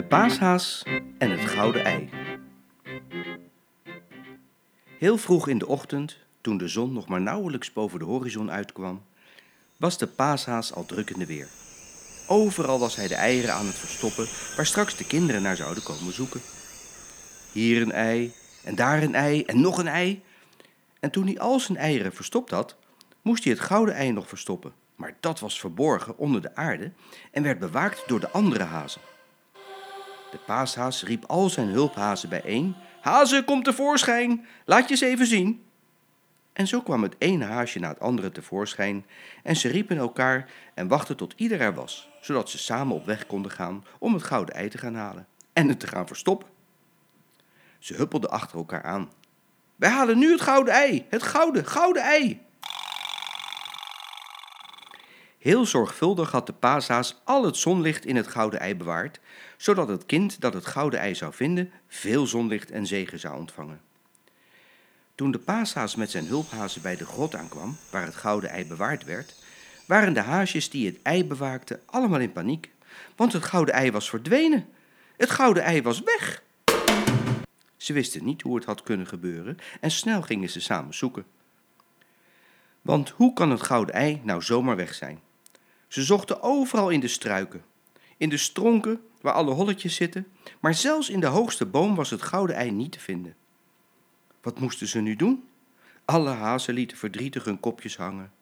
De paashaas en het gouden ei. Heel vroeg in de ochtend, toen de zon nog maar nauwelijks boven de horizon uitkwam, was de paashaas al druk in de weer. Overal was hij de eieren aan het verstoppen waar straks de kinderen naar zouden komen zoeken. Hier een ei, en daar een ei, en nog een ei. En toen hij al zijn eieren verstopt had, moest hij het gouden ei nog verstoppen. Maar dat was verborgen onder de aarde en werd bewaakt door de andere hazen. De paashaas riep al zijn hulphazen bijeen. Hazen, kom tevoorschijn, laat je eens even zien. En zo kwam het ene haasje na het andere tevoorschijn en ze riepen elkaar en wachten tot ieder er was, zodat ze samen op weg konden gaan om het gouden ei te gaan halen en het te gaan verstoppen. Ze huppelden achter elkaar aan. Wij halen nu het gouden ei, het gouden, gouden ei. Heel zorgvuldig had de paashaas al het zonlicht in het gouden ei bewaard, zodat het kind dat het gouden ei zou vinden veel zonlicht en zegen zou ontvangen. Toen de paashaas met zijn hulphazen bij de grot aankwam, waar het gouden ei bewaard werd, waren de haasjes die het ei bewaakten allemaal in paniek, want het gouden ei was verdwenen. Het gouden ei was weg. Ze wisten niet hoe het had kunnen gebeuren en snel gingen ze samen zoeken. Want hoe kan het gouden ei nou zomaar weg zijn? Ze zochten overal in de struiken, in de stronken waar alle holletjes zitten, maar zelfs in de hoogste boom was het gouden ei niet te vinden. Wat moesten ze nu doen? Alle hazen lieten verdrietig hun kopjes hangen.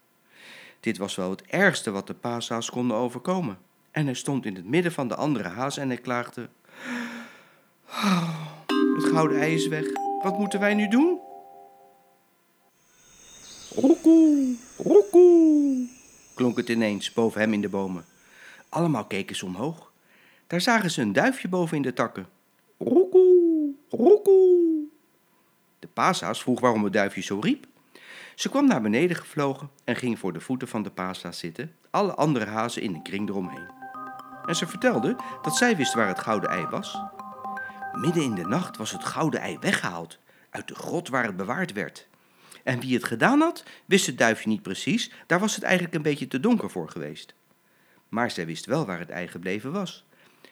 Dit was wel het ergste wat de paashaas konden overkomen. En hij stond in het midden van de andere hazen en hij klaagde: "Oh, Het gouden ei is weg. Wat moeten wij nu doen? Roekoe, roekoe, klonk het ineens boven hem in de bomen. Allemaal keken ze omhoog. Daar zagen ze een duifje boven in de takken. Roekoe, roekoe. De paashaas vroeg waarom het duifje zo riep. Ze kwam naar beneden gevlogen en ging voor de voeten van de paashaas zitten, alle andere hazen in een kring eromheen. En ze vertelde dat zij wist waar het gouden ei was. Midden in de nacht was het gouden ei weggehaald, uit de grot waar het bewaard werd. En wie het gedaan had, wist het duifje niet precies, daar was het eigenlijk een beetje te donker voor geweest. Maar zij wist wel waar het ei gebleven was.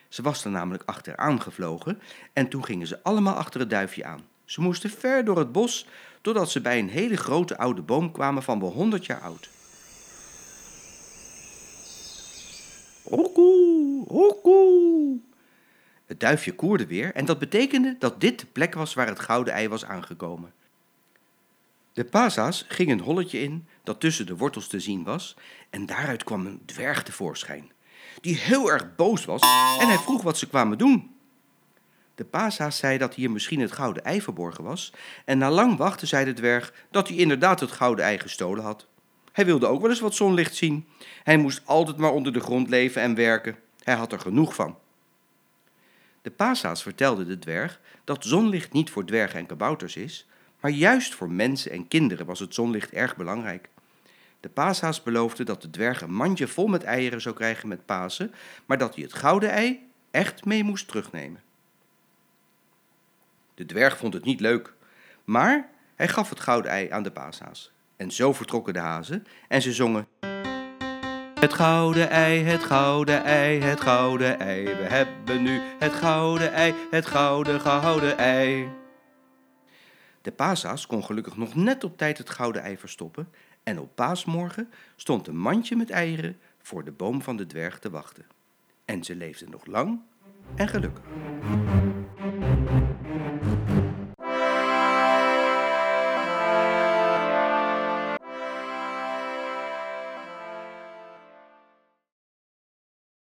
Ze was er namelijk achteraan gevlogen en toen gingen ze allemaal achter het duifje aan. Ze moesten ver door het bos totdat ze bij een hele grote oude boom kwamen van wel honderd jaar oud. Roekoe, roekoe. Het duifje koerde weer en dat betekende dat dit de plek was waar het gouden ei was aangekomen. De pasa's ging een holletje in dat tussen de wortels te zien was en daaruit kwam een dwerg tevoorschijn, die heel erg boos was en hij vroeg wat ze kwamen doen. De pasa's zei dat hier misschien het gouden ei verborgen was en na lang wachten zei de dwerg dat hij inderdaad het gouden ei gestolen had. Hij wilde ook wel eens wat zonlicht zien. Hij moest altijd maar onder de grond leven en werken. Hij had er genoeg van. De pasa's vertelde de dwerg dat zonlicht niet voor dwergen en kabouters is, maar juist voor mensen en kinderen was het zonlicht erg belangrijk. De paashaas beloofde dat de dwerg een mandje vol met eieren zou krijgen met Pasen, maar dat hij het gouden ei echt mee moest terugnemen. De dwerg vond het niet leuk, maar hij gaf het gouden ei aan de paashaas. En zo vertrokken de hazen en ze zongen. Het gouden ei, het gouden ei, het gouden ei. We hebben nu het gouden ei, het gouden, gouden ei. De paashaas kon gelukkig nog net op tijd het gouden ei verstoppen en op paasmorgen stond een mandje met eieren voor de boom van de dwerg te wachten. En ze leefden nog lang en gelukkig.